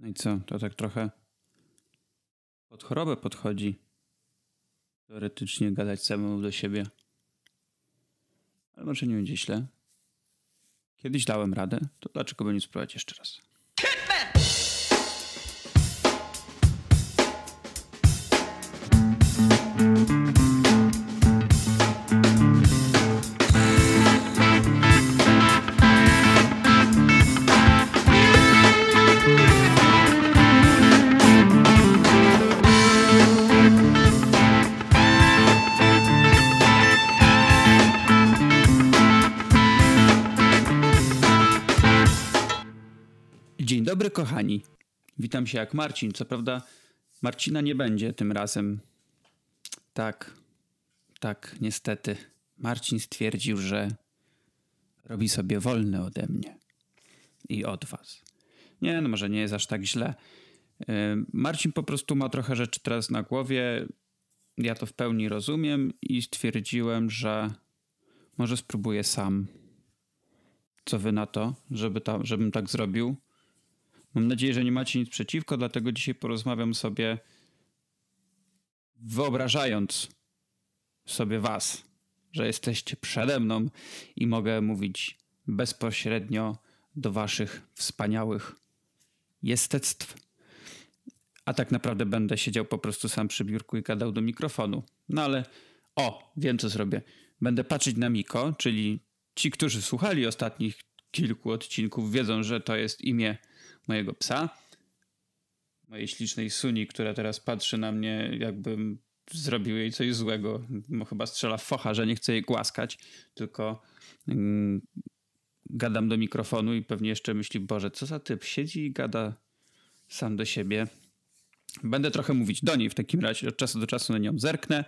No i co? To tak trochę pod chorobę podchodzi. Teoretycznie gadać samemu do siebie. Ale może nie będzie źle. Kiedyś dałem radę, to dlaczego by nie spróbować jeszcze raz? Kochani. Witam się jak Marcin. Co prawda, Marcina nie będzie tym razem. Tak, tak, niestety. Marcin stwierdził, że robi sobie wolne ode mnie i od was. Nie, no może nie jest aż tak źle. Yy, Marcin po prostu ma trochę rzeczy teraz na głowie. Ja to w pełni rozumiem i stwierdziłem, że może spróbuję sam. Co wy na to, żeby ta, żebym tak zrobił? Mam nadzieję, że nie macie nic przeciwko, dlatego dzisiaj porozmawiam sobie, wyobrażając sobie Was, że jesteście przede mną i mogę mówić bezpośrednio do Waszych wspaniałych jestestw. A tak naprawdę będę siedział po prostu sam przy biurku i gadał do mikrofonu. No ale o, wiem co zrobię. Będę patrzeć na Miko, czyli ci, którzy słuchali ostatnich kilku odcinków, wiedzą, że to jest imię mojego psa, mojej ślicznej Suni, która teraz patrzy na mnie, jakbym zrobił jej coś złego. Bo chyba strzela focha, że nie chce jej głaskać, tylko mm, gadam do mikrofonu i pewnie jeszcze myśli, Boże, co za typ, siedzi i gada sam do siebie. Będę trochę mówić do niej w takim razie, od czasu do czasu na nią zerknę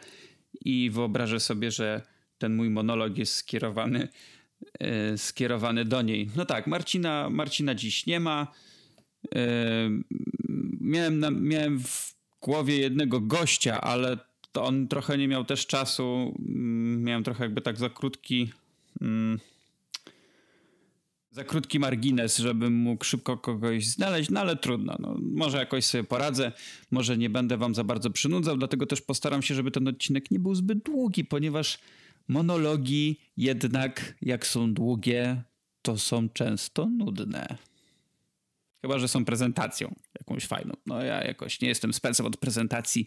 i wyobrażę sobie, że ten mój monolog jest skierowany, yy, skierowany do niej. No tak, Marcina, Marcina dziś nie ma miałem, na, miałem w głowie jednego gościa, ale to on trochę nie miał też czasu. Mm, miałem trochę jakby tak za krótki. Mm, za krótki margines, żebym mógł szybko kogoś znaleźć, no ale trudno. No, może jakoś sobie poradzę, może nie będę wam za bardzo przynudzał, dlatego też postaram się, żeby ten odcinek nie był zbyt długi, ponieważ monologi jednak, jak są długie, to są często nudne. Chyba, że są prezentacją jakąś fajną. No ja jakoś nie jestem specem od prezentacji.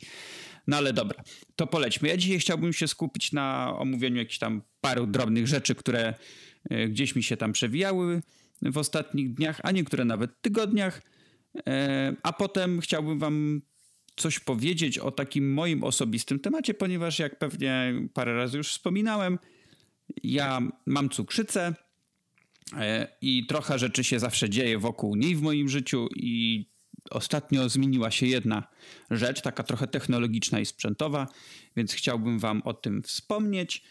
No ale dobra, to polećmy. Ja dzisiaj chciałbym się skupić na omówieniu jakichś tam paru drobnych rzeczy, które e, gdzieś mi się tam przewijały w ostatnich dniach, a niektóre nawet tygodniach. E, a potem chciałbym wam coś powiedzieć o takim moim osobistym temacie, ponieważ jak pewnie parę razy już wspominałem, ja mam cukrzycę I trochę rzeczy się zawsze dzieje wokół niej w moim życiu i ostatnio zmieniła się jedna rzecz, taka trochę technologiczna i sprzętowa, więc chciałbym wam o tym wspomnieć.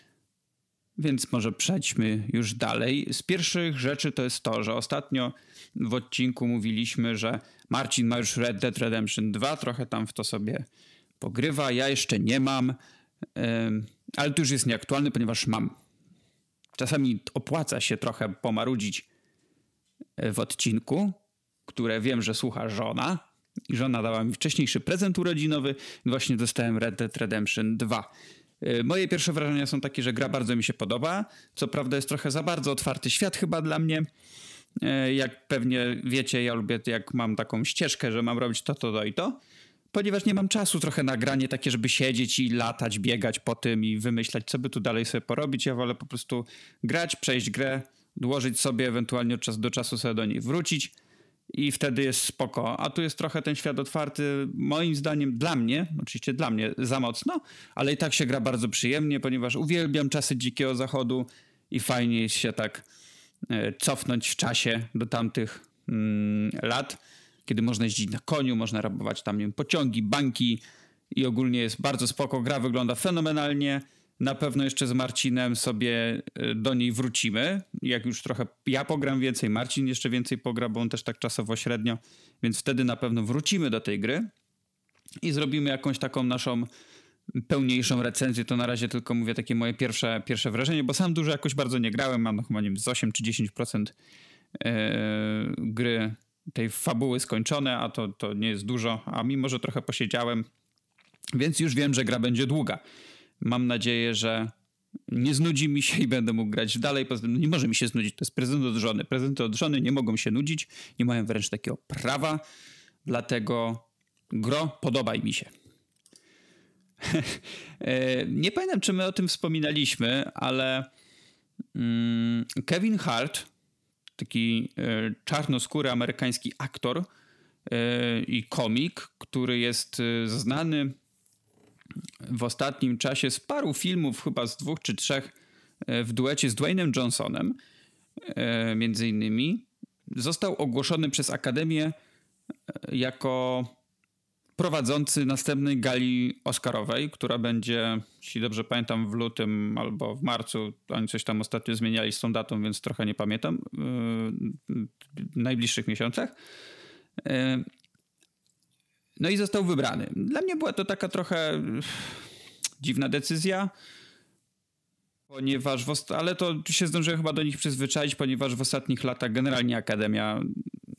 Więc może przejdźmy już dalej. Z pierwszych rzeczy to jest to, że ostatnio w odcinku mówiliśmy, że Marcin ma już Red Dead Redemption 2, trochę tam w to sobie pogrywa. Ja jeszcze nie mam, ale to już jest nieaktualny, ponieważ mam Czasami opłaca się trochę pomarudzić e, w odcinku, które wiem, że słucha żona. I żona dała mi wcześniejszy prezent urodzinowy. Właśnie dostałem Red Dead Redemption 2. E, moje pierwsze wrażenia są takie, że gra bardzo mi się podoba. Co prawda jest trochę za bardzo otwarty świat chyba dla mnie. E, jak pewnie wiecie, ja lubię, jak mam taką ścieżkę, że mam robić to, to, to i to ponieważ nie mam czasu trochę na granie takie, żeby siedzieć i latać, biegać po tym i wymyślać, co by tu dalej sobie porobić. Ja wolę po prostu grać, przejść grę, dłożyć sobie, ewentualnie od czasu do czasu sobie do niej wrócić i wtedy jest spoko. A tu jest trochę ten świat otwarty, moim zdaniem, dla mnie, oczywiście dla mnie za mocno, ale i tak się gra bardzo przyjemnie, ponieważ uwielbiam czasy dzikiego zachodu i fajnie jest się tak e, cofnąć w czasie do tamtych mm, lat kiedy można jeździć na koniu, można rabować tam nie wiem, pociągi, banki i ogólnie jest bardzo spoko. Gra wygląda fenomenalnie. Na pewno jeszcze z Marcinem sobie e, do niej wrócimy. Jak już trochę ja pogram więcej, Marcin jeszcze więcej pogra, bo on też tak czasowo średnio, więc wtedy na pewno wrócimy do tej gry i zrobimy jakąś taką naszą pełniejszą recenzję. To na razie tylko mówię takie moje pierwsze, pierwsze wrażenie, bo sam dużo jakoś bardzo nie grałem. Mam no, chyba nie wiem, z 8 czy 10% yy, gry tej fabuły skończone, a to, to nie jest dużo, a mimo, że trochę posiedziałem, więc już wiem, że gra będzie długa. Mam nadzieję, że nie znudzi mi się i będę mógł grać dalej. Poza tym nie może mi się znudzić, to jest prezent od żony. Prezenty od żony nie mogą się nudzić, nie mają wręcz takiego prawa, dlatego gro, podobaj mi się. E, nie pamiętam, czy my o tym wspominaliśmy, ale mm, Kevin Hart, taki e, czarnoskóry amerykański aktor e, i komik, który jest znany w ostatnim czasie z paru filmów, chyba z dwóch czy trzech, w duecie z Dwaynem Johnsonem, między innymi, został ogłoszony przez Akademię jako prowadzący następnej gali Oscarowej, która będzie, jeśli dobrze pamiętam, w lutym albo w marcu. Oni coś tam ostatnio zmieniali z tą datą, więc trochę nie pamiętam. Yy, w najbliższych miesiącach. Yy, no i został wybrany. Dla mnie była to taka trochę dziwna decyzja, ponieważ, ale to się zdążyłem chyba do nich przyzwyczaić, ponieważ w ostatnich latach generalnie Akademia,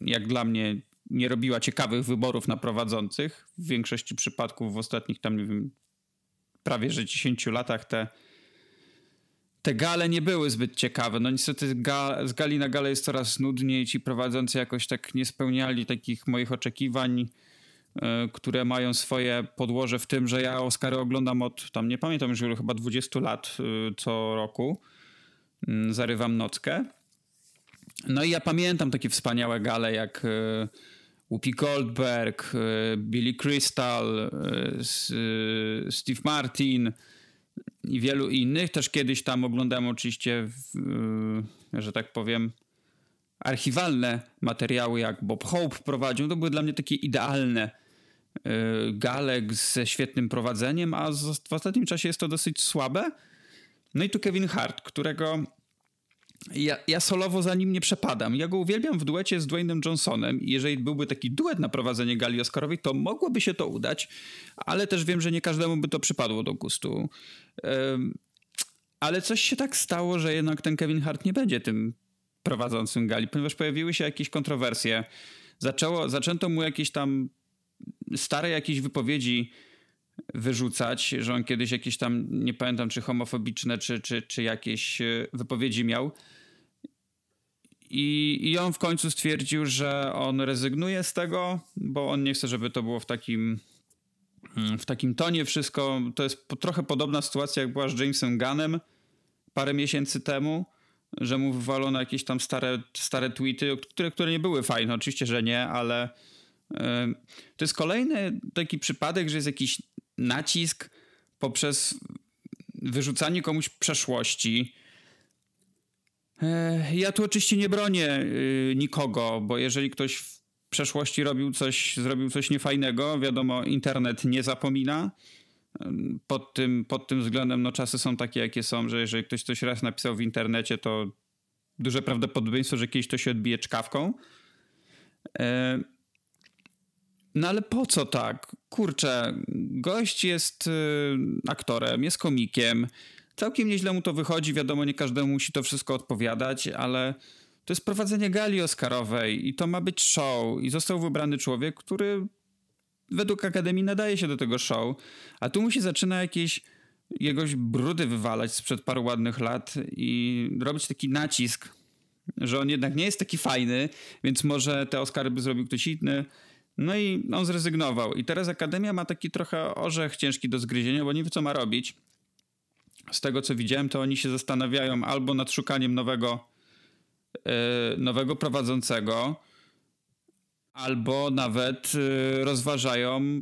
jak dla mnie, nie robiła ciekawych wyborów na prowadzących. W większości przypadków w ostatnich tam, nie wiem, prawie że 10 latach te, te gale nie były zbyt ciekawe. No niestety ga, z gali na galę jest coraz nudniej. Ci prowadzący jakoś tak nie spełniali takich moich oczekiwań, y, które mają swoje podłoże w tym, że ja Oscary oglądam od, tam nie pamiętam już chyba 20 lat y, co roku. Y, zarywam nockę. No i ja pamiętam takie wspaniałe gale jak Whoopi Goldberg, e, Billy Crystal, e, e, Steve Martin i wielu innych. Też kiedyś tam oglądałem oczywiście, że tak powiem, archiwalne materiały, jak Bob Hope prowadził. To były dla mnie takie idealne galek ze świetnym prowadzeniem, a w ostatnim czasie jest to dosyć słabe. No i tu Kevin Hart, którego ja, ja solowo za nim nie przepadam. Ja go uwielbiam w duecie z Dwaynem Johnsonem i jeżeli byłby taki duet na prowadzenie gali Oscarowej, to mogłoby się to udać, ale też wiem, że nie każdemu by to przypadło do gustu. Um, ale coś się tak stało, że jednak ten Kevin Hart nie będzie tym prowadzącym gali, ponieważ pojawiły się jakieś kontrowersje. Zaczęło, zaczęto mu jakieś tam stare jakieś wypowiedzi wyrzucać, że on kiedyś jakieś tam, nie pamiętam czy homofobiczne, czy, czy, czy jakieś e, wypowiedzi miał. I, I on w końcu stwierdził, że on rezygnuje z tego, bo on nie chce, żeby to było w takim, mm, w takim tonie wszystko. To jest trochę podobna sytuacja, jak była z Jamesem Gunnem parę miesięcy temu, że mu wywalono jakieś tam stare, stare tweety, które, które nie były fajne. Oczywiście, że nie, ale yy, to jest kolejny taki przypadek, że jest jakiś nacisk poprzez wyrzucanie komuś przeszłości. E, ja tu oczywiście nie bronię y, nikogo, bo jeżeli ktoś w przeszłości robił coś, zrobił coś niefajnego, wiadomo, internet nie zapomina. Pod tym, pod tym względem no, czasy są takie, jakie są, że jeżeli ktoś coś raz napisał w internecie, to duże prawdopodobieństwo, że kiedyś to się odbije czkawką. E, no ale po co tak? Kurczę, gość jest y, aktorem, jest komikiem. Całkiem nieźle mu to wychodzi. Wiadomo, nie każdemu musi to wszystko odpowiadać, ale to jest prowadzenie gali Oscarowej i to ma być show. I został wybrany człowiek, który według Akademii nadaje się do tego show. A tu musi zaczyna jakieś jegoś brudy wywalać sprzed paru ładnych lat i robić taki nacisk, że on jednak nie jest taki fajny, więc może te Oscary by zrobił ktoś inny. No i on zrezygnował. I teraz Akademia ma taki trochę orzech ciężki do zgryzienia, bo nie wie, co ma robić. Z tego, co widziałem, to oni się zastanawiają albo nad szukaniem nowego, yy, nowego prowadzącego, albo nawet yy, rozważają,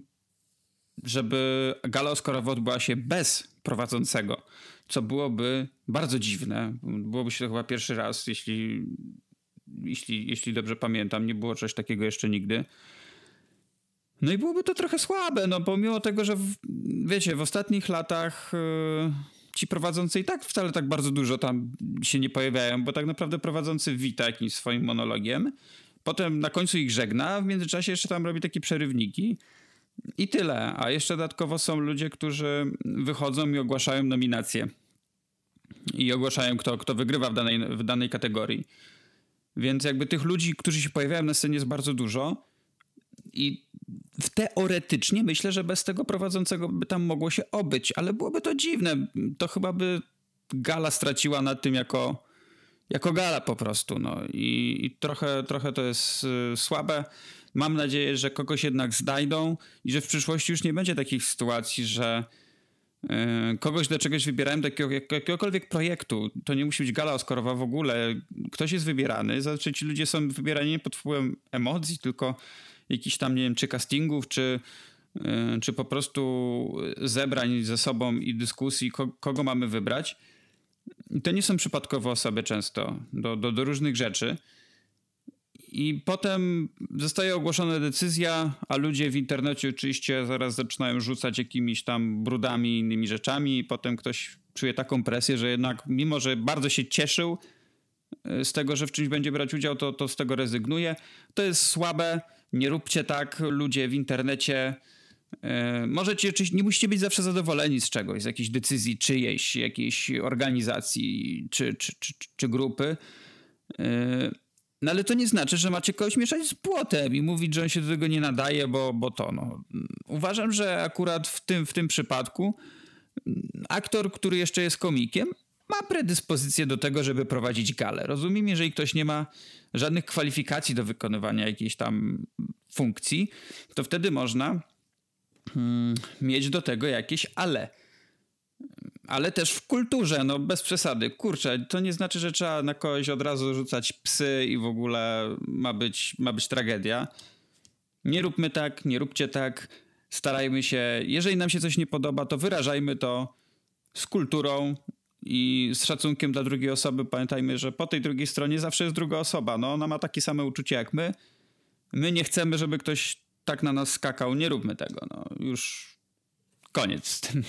żeby gala Oscarowa odbyła się bez prowadzącego, co byłoby bardzo dziwne. Byłoby się to chyba pierwszy raz, jeśli, jeśli, jeśli dobrze pamiętam. Nie było czegoś takiego jeszcze nigdy. No i byłoby to trochę słabe, no pomimo tego, że w, wiecie, w ostatnich latach yy, ci prowadzący i tak wcale tak bardzo dużo tam się nie pojawiają, bo tak naprawdę prowadzący wita jakimś swoim monologiem, potem na końcu ich żegna, w międzyczasie jeszcze tam robi takie przerywniki i tyle. A jeszcze dodatkowo są ludzie, którzy wychodzą i ogłaszają nominacje i ogłaszają, kto, kto wygrywa w danej, w danej kategorii. Więc jakby tych ludzi, którzy się pojawiają na scenie jest bardzo dużo i teoretycznie myślę, że bez tego prowadzącego by tam mogło się obyć, ale byłoby to dziwne. To chyba by gala straciła na tym jako, jako gala po prostu. No. I, i trochę, trochę to jest y, słabe. Mam nadzieję, że kogoś jednak znajdą i że w przyszłości już nie będzie takich sytuacji, że y, kogoś do czegoś wybierałem, do jakiego, jakiegokolwiek projektu. To nie musi być gala Oscarowa w ogóle. Ktoś jest wybierany. Zazwyczaj ci ludzie są wybierani nie pod wpływem emocji, tylko jakichś tam, nie wiem, czy castingów, czy, y, czy po prostu zebrań ze sobą i dyskusji, kogo mamy wybrać. I to nie są przypadkowe osoby często do, do, do różnych rzeczy. I potem zostaje ogłoszona decyzja, a ludzie w internecie oczywiście zaraz zaczynają rzucać jakimiś tam brudami innymi rzeczami. I potem ktoś czuje taką presję, że jednak, mimo że bardzo się cieszył y, z tego, że w czymś będzie brać udział, to, to z tego rezygnuje. To jest słabe nie róbcie tak, ludzie w internecie. Yy, możecie, nie musicie być zawsze zadowoleni z czegoś, z jakiejś decyzji czyjejś, jakiejś organizacji czy, czy, czy, czy grupy. Yy, no ale to nie znaczy, że macie kogoś mieszać z płotem i mówić, że on się do tego nie nadaje, bo, bo to. No. Uważam, że akurat w tym, w tym przypadku aktor, który jeszcze jest komikiem, ma predyspozycję do tego, żeby prowadzić galę. Rozumiem, jeżeli ktoś nie ma żadnych kwalifikacji do wykonywania jakiejś tam funkcji, to wtedy można hmm, mieć do tego jakieś ale. Ale też w kulturze, no bez przesady. Kurczę, to nie znaczy, że trzeba na kogoś od razu rzucać psy i w ogóle ma być, ma być tragedia. Nie róbmy tak, nie róbcie tak. Starajmy się, jeżeli nam się coś nie podoba, to wyrażajmy to z kulturą, i z szacunkiem dla drugiej osoby pamiętajmy, że po tej drugiej stronie zawsze jest druga osoba. No, ona ma takie same uczucie jak my. My nie chcemy, żeby ktoś tak na nas skakał. Nie róbmy tego. No, już koniec z tym.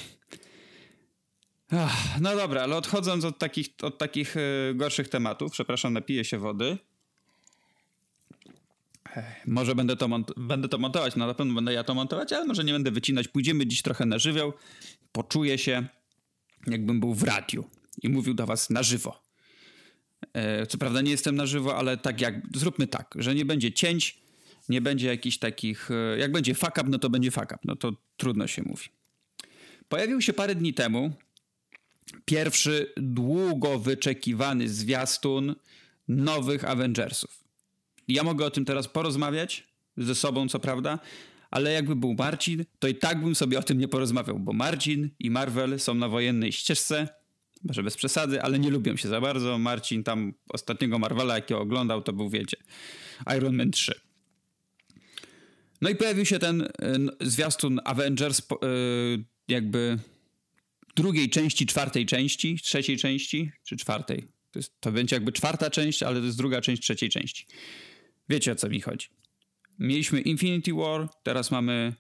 No dobra, ale odchodząc od takich, od takich y, gorszych tematów, przepraszam, napiję się wody. Może będę to, będę to montować, no na pewno będę ja to montować, ale może nie będę wycinać. Pójdziemy dziś trochę na żywioł. Poczuję się jakbym był w radiu i mówił do was na żywo. E, co prawda nie jestem na żywo, ale tak jak, zróbmy tak, że nie będzie cięć, nie będzie jakichś takich, e, jak będzie fuck up, no to będzie fuck up, no to trudno się mówi. Pojawił się parę dni temu pierwszy długo wyczekiwany zwiastun nowych Avengersów. Ja mogę o tym teraz porozmawiać ze sobą, co prawda, ale jakby był Marcin, to i tak bym sobie o tym nie porozmawiał, bo Marcin i Marvel są na wojennej ścieżce, może bez przesady, ale nie lubią się za bardzo. Marcin tam ostatniego Marvela, jakiego oglądał, to był, wiecie, Iron Man 3. No i pojawił się ten y, zwiastun Avengers, y, jakby drugiej części, czwartej części, trzeciej części, czy czwartej. To, jest, to będzie jakby czwarta część, ale to jest druga część trzeciej części. Wiecie o co mi chodzi. Mieliśmy Infinity War, teraz mamy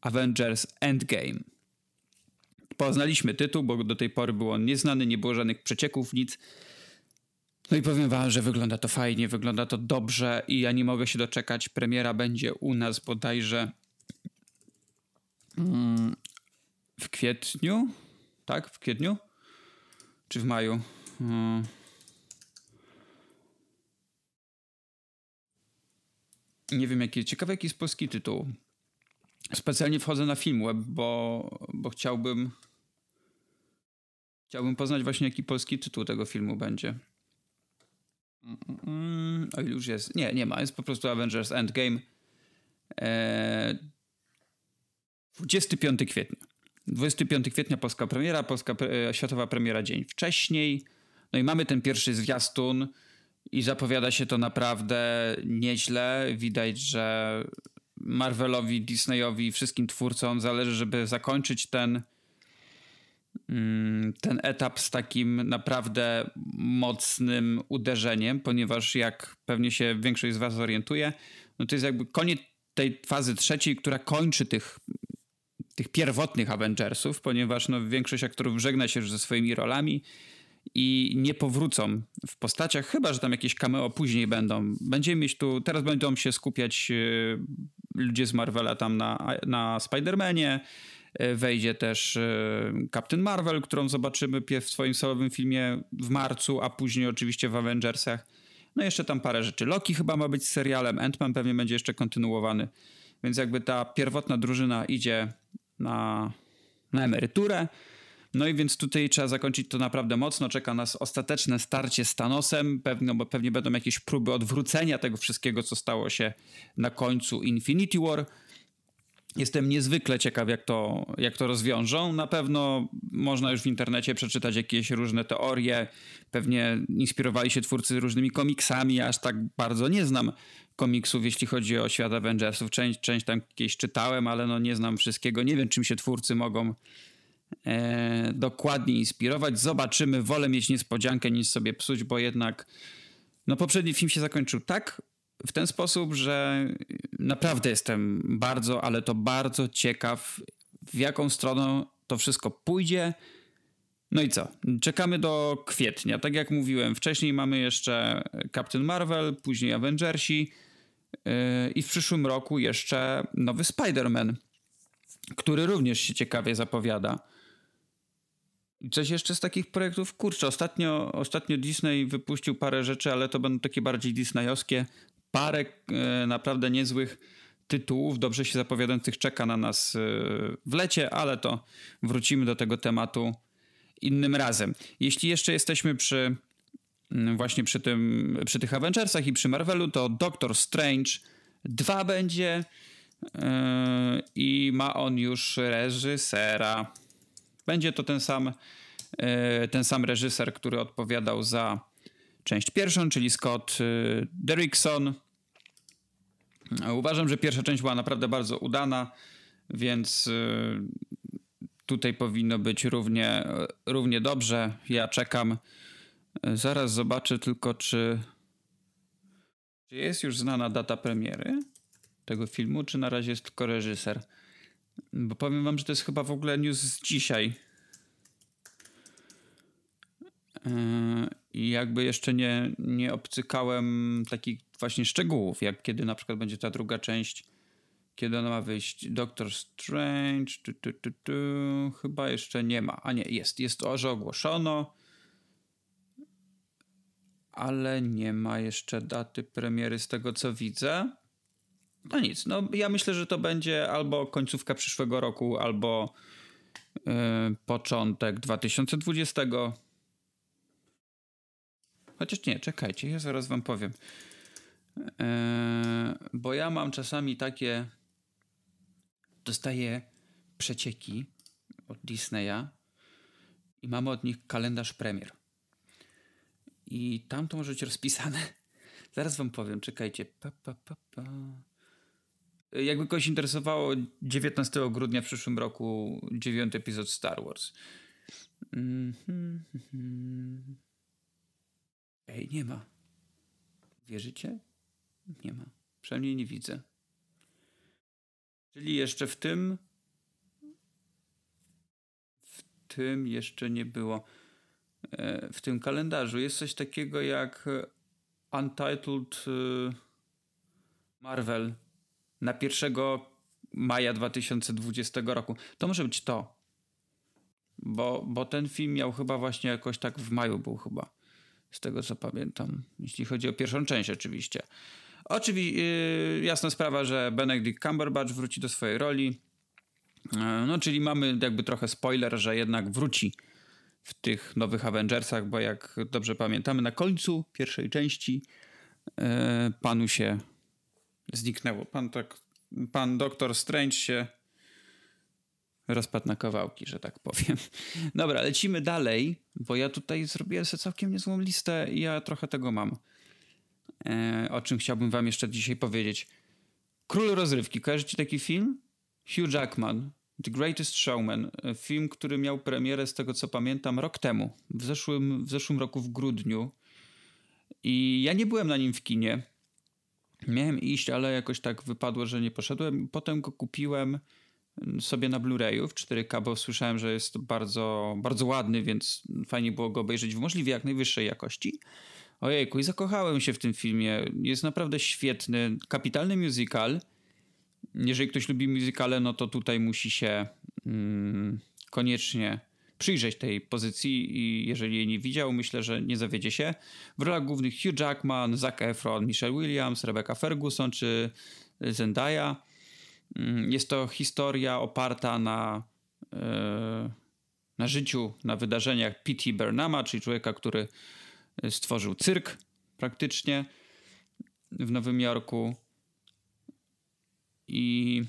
Avengers Endgame. Poznaliśmy tytuł, bo do tej pory był on nieznany, nie było żadnych przecieków, nic. No i powiem wam, że wygląda to fajnie, wygląda to dobrze i ja nie mogę się doczekać. Premiera będzie u nas bodajże mm, w kwietniu, tak? W kwietniu? Czy w maju? Hmm. Nie wiem, jaki, ciekawy jaki jest polski tytuł. Specjalnie wchodzę na Filmweb, bo, bo chciałbym chciałbym poznać właśnie jaki polski tytuł tego filmu będzie. Mm, o już jest. Nie, nie ma. Jest po prostu Avengers Endgame. Eee, 25 kwietnia. 25 kwietnia polska premiera, polska pre, światowa premiera dzień wcześniej. No i mamy ten pierwszy zwiastun i zapowiada się to naprawdę nieźle. Widać, że Marvelowi, Disneyowi, wszystkim twórcom zależy, żeby zakończyć ten, mm, ten etap z takim naprawdę mocnym uderzeniem, ponieważ jak pewnie się większość z Was orientuje, no to jest jakby koniec tej fazy trzeciej, która kończy tych, tych pierwotnych Avengersów, ponieważ no, większość aktorów żegna się już ze swoimi rolami i nie powrócą w postaciach, chyba że tam jakieś cameo później będą. Będziemy mieć tu, teraz będą się skupiać e, ludzie z Marvela tam na, na Spider-Manie. E, wejdzie też e, Captain Marvel, którą zobaczymy w swoim solowym filmie w marcu, a później oczywiście w Avengersach. No jeszcze tam parę rzeczy. Loki chyba ma być serialem, Ant-Man pewnie będzie jeszcze kontynuowany. Więc jakby ta pierwotna drużyna idzie na, na emeryturę. No i więc tutaj trzeba zakończyć to naprawdę mocno. Czeka nas ostateczne starcie z Thanosem, pewnie, bo pewnie będą jakieś próby odwrócenia tego wszystkiego, co stało się na końcu Infinity War. Jestem niezwykle ciekaw, jak to, jak to rozwiążą. Na pewno można już w internecie przeczytać jakieś różne teorie. Pewnie inspirowali się twórcy różnymi komiksami. Ja aż tak bardzo nie znam komiksów, jeśli chodzi o świat Avengersów. Część, część tam jakieś czytałem, ale no nie znam wszystkiego. Nie wiem, czym się twórcy mogą e, dokładnie inspirować. Zobaczymy. Wolę mieć niespodziankę niż sobie psuć, bo jednak no poprzedni film się zakończył tak w ten sposób, że naprawdę jestem bardzo, ale to bardzo ciekaw, w jaką stronę to wszystko pójdzie. No i co? Czekamy do kwietnia. Tak jak mówiłem, wcześniej mamy jeszcze Captain Marvel, później Avengersi yy, i w przyszłym roku jeszcze nowy Spider-Man, który również się ciekawie zapowiada. Coś jeszcze z takich projektów? Kurczę, ostatnio, ostatnio Disney wypuścił parę rzeczy, ale to będą takie bardziej disneyowskie parę e, naprawdę niezłych tytułów, dobrze się zapowiadających czeka na nas e, w lecie, ale to wrócimy do tego tematu innym razem. Jeśli jeszcze jesteśmy przy mm, właśnie przy, tym, przy tych Avengersach i przy Marvelu, to Doctor Strange 2 będzie yy, i ma on już reżysera. Będzie to ten sam, yy, ten sam reżyser, który odpowiadał za część pierwszą, czyli Scott y, Derrickson. Uważam, że pierwsza część była naprawdę bardzo udana, więc tutaj powinno być równie, równie dobrze. Ja czekam. Zaraz zobaczę tylko, czy, czy jest już znana data premiery tego filmu, czy na razie jest tylko reżyser. Bo powiem wam, że to jest chyba w ogóle news z dzisiaj. Yy, I jakby jeszcze nie, nie obcykałem takich właśnie szczegółów, jak kiedy na przykład będzie ta druga część, kiedy ona ma wyjść. Doctor Strange, tu, tu, tu, tu. chyba jeszcze nie ma. A nie, jest, jest to, że ogłoszono, ale nie ma jeszcze daty premiery z tego co widzę. No nic, no ja myślę, że to będzie albo końcówka przyszłego roku, albo yy, początek 2020 Chociaż nie, czekajcie, ja zaraz wam powiem. Eee, bo ja mam czasami takie. Dostaję przecieki od Disneya i mamy od nich kalendarz premier. I tam to może być rozpisane. Zaraz wam powiem, czekajcie. Pa, pa, pa, pa. Jakby kogoś interesowało, 19 grudnia w przyszłym roku dziewiąty epizod Star Wars. -hmm. Ej, nie ma. Wierzycie? Nie ma. Przynajmniej nie widzę. Czyli jeszcze w tym. W tym jeszcze nie było. E, w tym kalendarzu jest coś takiego jak Untitled e, Marvel na 1 maja 2020 roku. To może być to. Bo, bo ten film miał chyba właśnie jakoś tak w maju był chyba z tego co pamiętam, jeśli chodzi o pierwszą część oczywiście. Oczywiście yy, jasna sprawa, że Benedict Cumberbatch wróci do swojej roli. Yy, no, czyli mamy jakby trochę spoiler, że jednak wróci w tych nowych Avengersach, bo jak dobrze pamiętamy, na końcu pierwszej części yy, panu się zniknęło. Pan, tak, pan doktor Strange się rozpadł na kawałki, że tak powiem. Dobra, lecimy dalej, bo ja tutaj zrobiłem sobie całkiem niezłą listę i ja trochę tego mam. E, o czym chciałbym wam jeszcze dzisiaj powiedzieć. Król rozrywki. Kojarzycie taki film? Hugh Jackman, The Greatest Showman. E, film, który miał premierę, z tego co pamiętam, rok temu. W zeszłym, w zeszłym roku w grudniu. I ja nie byłem na nim w kinie. Miałem iść, ale jakoś tak wypadło, że nie poszedłem. Potem go kupiłem sobie na Blu-rayu w 4K, bo słyszałem, że jest bardzo, bardzo ładny, więc fajnie było go obejrzeć w możliwie jak najwyższej jakości. Ojejku, i zakochałem się w tym filmie. Jest naprawdę świetny, kapitalny musical. Jeżeli ktoś lubi musicale, no to tutaj musi się mm, koniecznie przyjrzeć tej pozycji i jeżeli jej nie widział, myślę, że nie zawiedzie się. W rolach głównych Hugh Jackman, Zac Efron, Michelle Williams, Rebecca Ferguson czy Zendaya. Mm, jest to historia oparta na, e, na życiu, na wydarzeniach P.T. Burnama, czyli człowieka, który stworzył cyrk praktycznie w Nowym Jorku. I,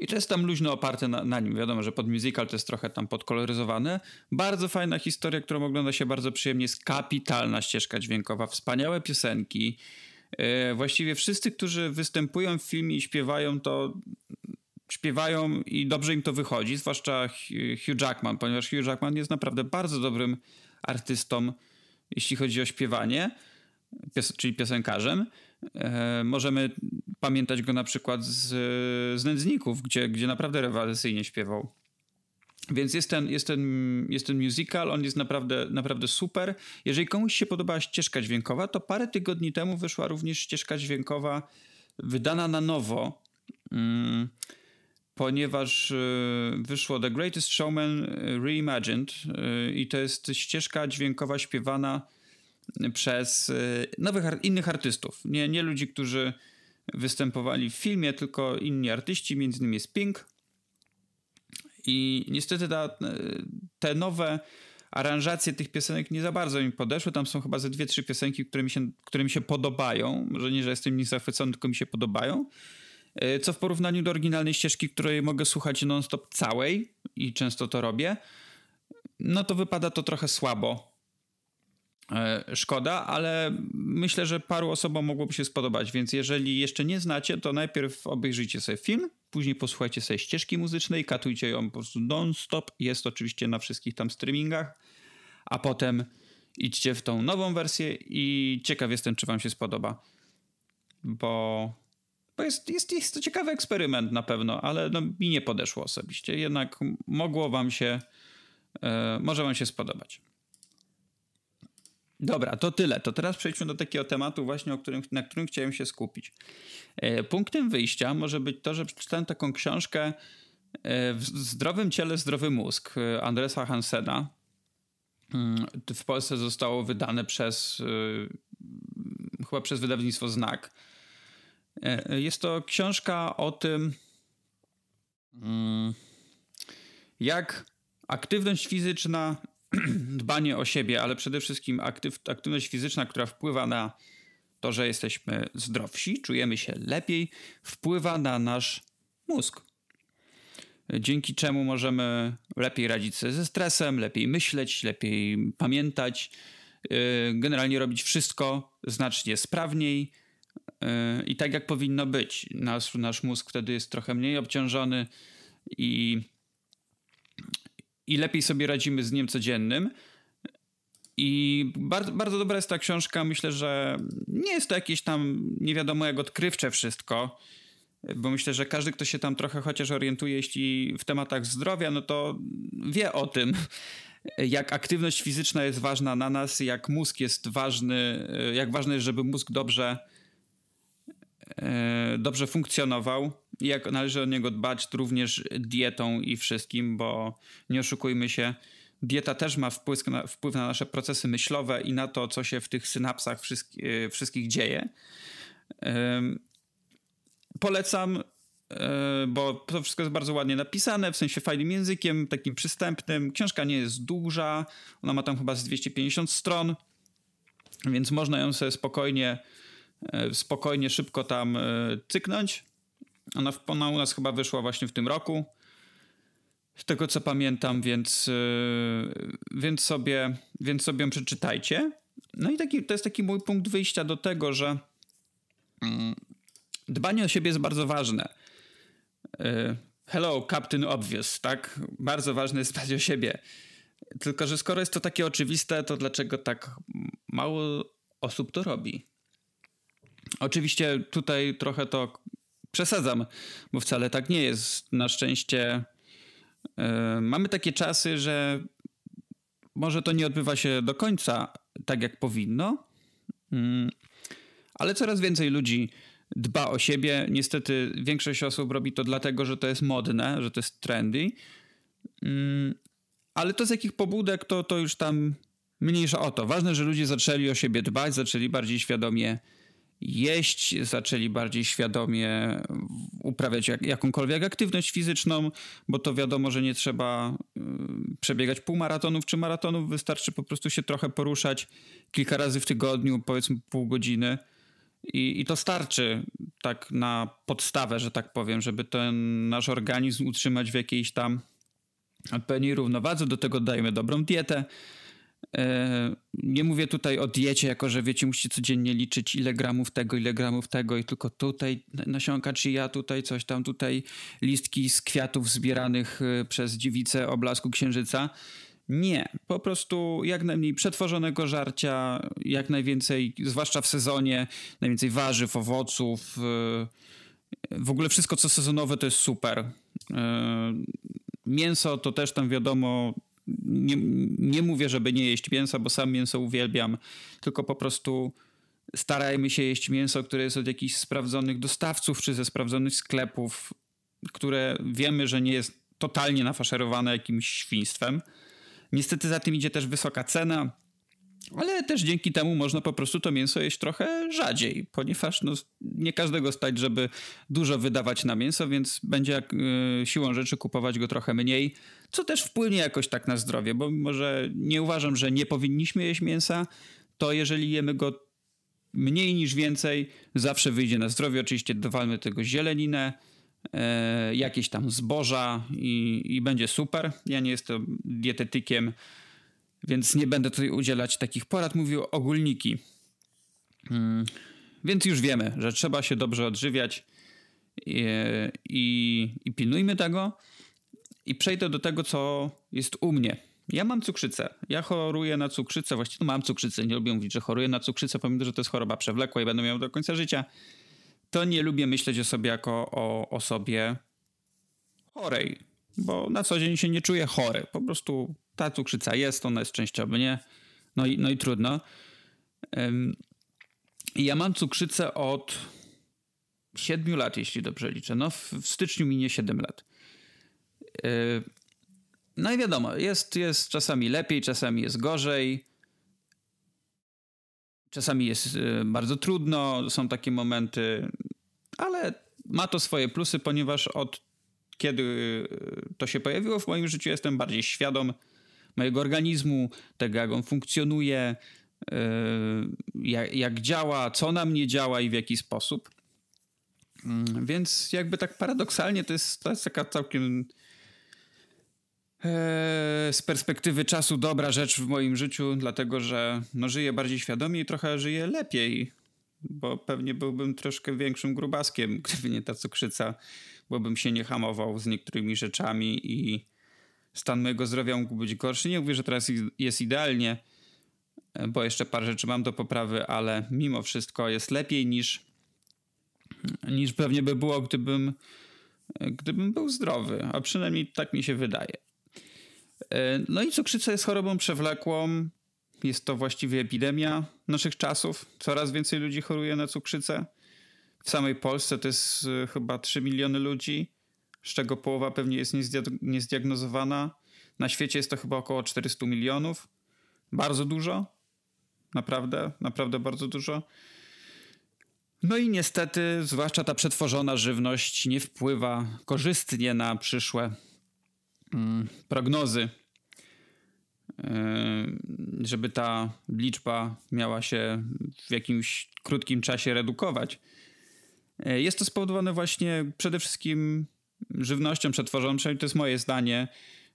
i to jest tam luźno oparte na, na, nim. Wiadomo, że pod musical to jest trochę tam podkoloryzowane. Bardzo fajna historia, którą ogląda się bardzo przyjemnie. Jest kapitalna ścieżka dźwiękowa, wspaniałe piosenki. Yy, właściwie wszyscy, którzy występują w filmie i śpiewają, to śpiewają i dobrze im to wychodzi, zwłaszcza Hugh Jackman, ponieważ Hugh Jackman jest naprawdę bardzo dobrym artystą, jeśli chodzi o śpiewanie, czyli piosenkarzem. E, możemy pamiętać go na przykład z, z Nędzników, gdzie, gdzie naprawdę rewelacyjnie śpiewał. Więc jest ten, jest, ten, jest ten musical, on jest naprawdę, naprawdę super. Jeżeli komuś się podobała ścieżka dźwiękowa, to parę tygodni temu wyszła również ścieżka dźwiękowa wydana na nowo, mm, ponieważ y, wyszło The Greatest Showman Reimagined y, i to jest ścieżka dźwiękowa śpiewana przez y, nowych, innych artystów. Nie, nie ludzi, którzy występowali w filmie, tylko inni artyści, między innymi jest Pink. I niestety ta, te nowe aranżacje tych piosenek nie za bardzo mi podeszły. Tam są chyba ze dwie, trzy piosenki, które mi się, które mi się podobają. Może nie, że jestem nimi zachwycony, tylko mi się podobają. Y, co w porównaniu do oryginalnej ścieżki, której mogę słuchać non-stop całej i często to robię, no to wypada to trochę słabo. E, szkoda, ale myślę, że paru osobom mogłoby się spodobać, więc jeżeli jeszcze nie znacie, to najpierw obejrzyjcie sobie film, później posłuchajcie sobie ścieżki muzycznej, katujcie ją po prostu non-stop. Jest oczywiście na wszystkich tam streamingach, a potem idźcie w tą nową wersję i ciekaw jestem, czy wam się spodoba. Bo, bo jest, jest, jest to ciekawy eksperyment na pewno, ale no, mi nie podeszło osobiście. Jednak mogło wam się, e, może wam się spodobać. Dobra, to tyle. To teraz przejdźmy do takiego tematu właśnie, którym, na którym chciałem się skupić. E, punktem wyjścia może być to, że przeczytałem taką książkę e, w zdrowym ciele zdrowy mózg e, Andresa Hansena. Mm, w Polsce zostało wydane przez chyba przez wydawnictwo Znak. Jest to książka o tym, mm, jak aktywność fizyczna dbanie o siebie, ale przede wszystkim aktyw, aktywność fizyczna, która wpływa na to, że jesteśmy zdrowsi, czujemy się lepiej, wpływa na nasz mózg. Dzięki czemu możemy lepiej radzić sobie ze stresem, lepiej myśleć, lepiej pamiętać, y, generalnie robić wszystko znacznie sprawniej y, i tak jak powinno być. Nasz, nasz mózg wtedy jest trochę mniej obciążony i i lepiej sobie radzimy z dniem codziennym. I bardzo, bardzo dobra jest ta książka. Myślę, że nie jest to jakieś tam nie wiadomo jak odkrywcze wszystko, bo myślę, że każdy, kto się tam trochę chociaż orientuje, jeśli w tematach zdrowia, no to wie o tym, jak aktywność fizyczna jest ważna na nas, jak mózg jest ważny, jak ważne jest, żeby mózg dobrze, e, dobrze funkcjonował jak należy o niego dbać również dietą i wszystkim, bo nie oszukujmy się, dieta też ma wpływ na, wpływ na nasze procesy myślowe i na to, co się w tych synapsach wszystkich, e, wszystkich dzieje. Polecam, e, bo to wszystko jest bardzo ładnie napisane, w sensie fajnym językiem, takim przystępnym. Książka nie jest duża, ona ma tam chyba z 250 stron, więc można ją sobie spokojnie, e, spokojnie, szybko tam cyknąć. Ona, ona u nas chyba wyszła właśnie w tym roku. Z tego co pamiętam, więc, yy, więc, sobie, więc sobie ją przeczytajcie. No i taki, to jest taki mój punkt wyjścia do tego, że yy, dbanie o siebie jest bardzo ważne. Yy, hello, Captain Obvious, tak? Bardzo ważne jest dbać o siebie. Tylko, że skoro jest to takie oczywiste, to dlaczego tak mało osób to robi? Oczywiście tutaj trochę to przesadzam, bo wcale tak nie jest. Na szczęście yy, mamy takie czasy, że może to nie odbywa się do końca tak, jak powinno, yy, ale coraz więcej ludzi dba o siebie. Niestety większość osób robi to dlatego, że to jest modne, że to jest trendy. Mm, ale to z jakich pobudek, to, to już tam mniejsza o to. Ważne, że ludzie zaczęli o siebie dbać, zaczęli bardziej świadomie jeść, zaczęli bardziej świadomie uprawiać jak, jakąkolwiek aktywność fizyczną, bo to wiadomo, że nie trzeba y, przebiegać półmaratonów czy maratonów, wystarczy po prostu się trochę poruszać kilka razy w tygodniu, powiedzmy pół godziny. I, I to starczy tak na podstawę, że tak powiem, żeby ten nasz organizm utrzymać w jakiejś tam odpowiedniej równowadze. Do tego dajemy dobrą dietę. E, nie mówię tutaj o diecie, jako że wiecie, musicie codziennie liczyć ile gramów tego, ile gramów tego i tylko tutaj nasionka czy ja tutaj coś tam, tutaj listki z kwiatów zbieranych e, przez dziewicę o blasku księżyca. Nie, po prostu jak najmniej przetworzonego żarcia, jak najwięcej, zwłaszcza w sezonie, najwięcej warzyw, owoców. E, w ogóle wszystko, co sezonowe, to jest super. Mięso to też tam wiadomo, nie, nie mówię, żeby nie jeść mięsa, bo sam mięso uwielbiam, tylko po prostu starajmy się jeść mięso, które jest od jakichś sprawdzonych dostawców czy ze sprawdzonych sklepów, które wiemy, że nie jest totalnie nafaszerowane jakimś świństwem. Niestety za tym idzie też wysoka cena, ale też dzięki temu można po prostu to mięso jeść trochę rzadziej, ponieważ no, nie każdego stać, żeby dużo wydawać na mięso, więc będzie jak, y, siłą rzeczy kupować go trochę mniej, co też wpłynie jakoś tak na zdrowie, bo mimo, że nie uważam, że nie powinniśmy jeść mięsa, to jeżeli jemy go mniej niż więcej, zawsze wyjdzie na zdrowie. Oczywiście dowalmy tego zieleninę, e, jakieś tam zboża i, i będzie super. Ja nie jestem dietetykiem, więc nie będę tutaj udzielać takich porad. Mówię o ogólniki. Hmm. Więc już wiemy, że trzeba się dobrze odżywiać i, i, i pilnujmy tego. I przejdę do tego, co jest u mnie. Ja mam cukrzycę. Ja choruję na cukrzycę. Właściwie mam cukrzycę. Nie lubię mówić, że choruję na cukrzycę, pomimo, że to jest choroba przewlekła i będę miał do końca życia. To nie lubię myśleć o sobie jako o osobie chorej, bo na co dzień się nie czuję chory. Po prostu ta cukrzyca jest, ona jest częściowo nie. No i, no i trudno. Ja mam cukrzycę od 7 lat, jeśli dobrze liczę. No w, w styczniu minie 7 lat. No i wiadomo, jest, jest czasami lepiej, czasami jest gorzej. Czasami jest y, bardzo trudno, są takie momenty, ale ma to swoje plusy, ponieważ od kiedy y, to się pojawiło w moim życiu, jestem bardziej świadom mojego organizmu, tego jak on funkcjonuje, jak, jak działa, co na mnie działa i w jaki sposób. Mm, więc jakby tak paradoksalnie to jest, to jest taka całkiem z perspektywy czasu dobra rzecz w moim życiu, dlatego że no, żyję bardziej świadomie i trochę żyję lepiej, bo pewnie byłbym troszkę większym grubaskiem, gdyby nie ta cukrzyca, bo bym się nie hamował z niektórymi rzeczami i stan mojego zdrowia mógł być gorszy. Nie mówię, że teraz jest idealnie, e, bo jeszcze parę rzeczy mam do poprawy, ale mimo wszystko jest lepiej niż, niż pewnie by było, gdybym, e, gdybym był zdrowy, a przynajmniej tak mi się wydaje. E, no i cukrzyca jest chorobą przewlekłą. Jest to właściwie epidemia naszych czasów. Coraz więcej ludzi choruje na cukrzycę. W samej Polsce to jest chyba 3 miliony ludzi z czego połowa pewnie jest niezdiagnozowana. Na świecie jest to chyba około 400 milionów. Bardzo dużo. Naprawdę, naprawdę bardzo dużo. No i niestety, zwłaszcza ta przetworzona żywność nie wpływa korzystnie na przyszłe prognozy. Yy, żeby ta liczba miała się w jakimś krótkim czasie redukować. Yy, jest to spowodowane właśnie przede wszystkim żywnością przetworzoną, to jest moje zdanie.